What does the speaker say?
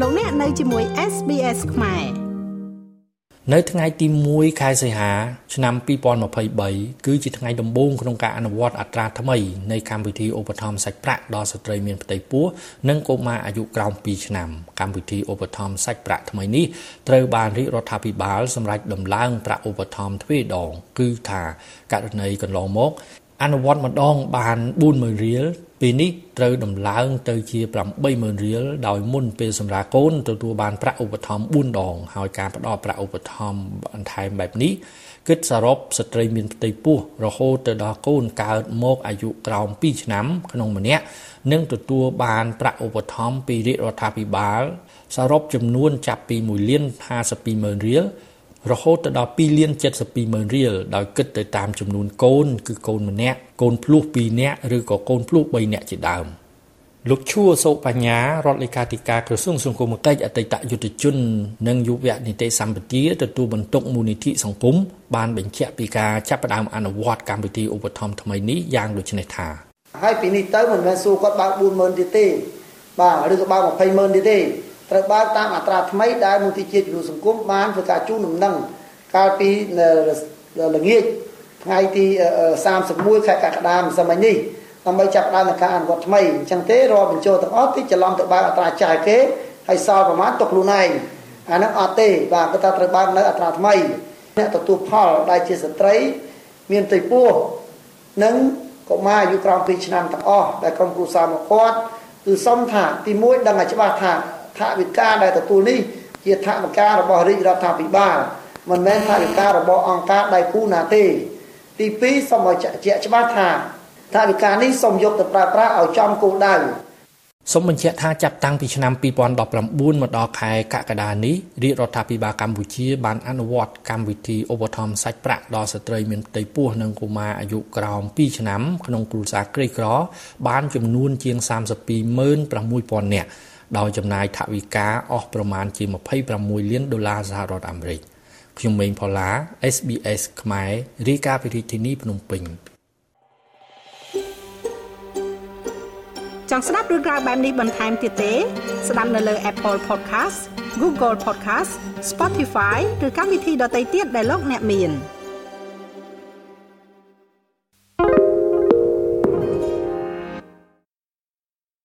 លោកអ្នកនៅជាមួយ SBS ខ្មែរនៅថ្ងៃទី1ខែសីហា ឆ្នាំ2023គឺជាថ្ងៃដំបូងក្នុងការអនុវត្តអត្រាថ្មីនៃកម្មវិធីឧបត្ថម្ភសាច់ប្រាក់ដល់ស្ត្រីមានផ្ទៃពោះនិងកុមារអាយុក្រោម2ឆ្នាំកម្មវិធីឧបត្ថម្ភសាច់ប្រាក់ថ្មីនេះត្រូវបានរាជរដ្ឋាភិបាលសម្រេចដំឡើងប្រាក់ឧបត្ថម្ភទ្វេដង គឺថាករណីកន្លងមកអនុវត្តម្ដងបាន40000រៀល ពេលនេះត្រូវដំឡើងទៅជា80000រៀលដោយមុនពេលសម្រាប់កូនទទួលបានប្រាក់ឧបត្ថម្ភ4ដងហើយការផ្ដល់ប្រាក់ឧបត្ថម្ភបន្ថែមបែបនេះគិតសរុបស្ត្រីមានផ្ទៃពោះរហូតទៅដល់កូនកើតមកអាយុក្រោម2ឆ្នាំក្នុងម្នាក់នឹងទទួលបានប្រាក់ឧបត្ថម្ភពីរាជរដ្ឋាភិបាលសរុបចំនួនចាប់ពី1លាន52ម៉ឺនរៀល រហូតទៅដល់2លាន72ម៉ឺនរៀលដោយគិតទៅតាមចំនួនកូន គឺកូនម្នាក់កូនភ្លោះ2នាក់ឬក៏កូនភ្លោះ3នាក់ជាដើមលោកឈួរសោបញ្ញារដ្ឋលេខាធិការក្រសួងសង្គមគិច្ចអតីតយុទ្ធជន និងយុវនីតិសម្បទាទទួលបន្ទុកមូលនិធិសង្គមបានបញ្ជាក់ពីការចាប់ផ្ដើមអនុវត្តកម្មវិធីឧបត្ថម្ភថ្មីនេះយ៉ាងដូចនេះថាហើយពីនេះទៅមិនមែនសួរគាត់បើក40000ទៀតទេបាទឬក៏បើក20000ទៀតទេ ត្រូវបើកតាមអត្រាថ្មីដែលមន្ទីរជាតិវិទ្យាសង្គមបានធ្វើការជូនដំណឹងកាលពីល្ងាចថ្ងៃទី31ខែកក្កដាម្សិលមិញនេះដើម្បីចាប់ផ្ដើមនៃការអនុវត្តថ្មីអញ្ចឹងទេរាល់បញ្ចូលទាំងអស់ទីច្រឡំទៅបើកអត្រាចាយគេហើយសល់ប្រមាណទុកខ្លួនឯងអាហ្នឹងអត់ទេបាទគាត់ថាត្រូវបើកនៅអត្រាថ្មីអ្នកទទួលផលដែលជាស្ត្រីមានផ្ទៃពោះនិងកុមារអាយុក្រោម2ឆ្នាំទាំងអស់ដែលក្រុមគ្រួសារមកគាត់គឺសុំថាទី1ដឹងឲ្យច្បាស់ថា ថវិកាដែលទទួលនេះជាថវិការបស់រាជរដ្ឋាភិបាលមិនមែនថវិការបស់អង្គការដៃគូណាទេ ទី2សូមឲ្យជាក់ច្បាស់ថាថវិកានេះសូមយកទៅប្រើប្រាស់ឲ្យចំគោលដៅសូមបញ្ជាក់ថាចាប់តាំងពីឆ្នាំ2019មកដល់ខែកក្កដានេះរាជរដ្ឋាភិបាលកម្ពុជាបានអនុវត្តកម្មវិធីឧបត្ថម្ភសាច់ប្រាក់ដល់ស្ត្រីមានផ្ទៃពោះនិងកុមារអាយុក្រោម2ឆ្នាំក្នុងគ្រួសារក្រីក្របានចំនួនជាង326,000នាក់ ដោយចំណាយថវិកាអស់ប្រមាណជា26លានដុល្លារសហរដ្ឋអាមេរិកខ្ញុំម៉េងផល្លា SBS ខ្មែររាយការណ៍ពីរាជធានីភ្នំពេញចង់ស្ដាប់រឿងរ៉ាវបែបនេះបន្ថែមទៀតទេ ស្ដាប់នៅលើ Apple Podcast Google Podcast Spotify ឬកម្មវិធីដទៃទៀតដែលលោកអ្នកមាន។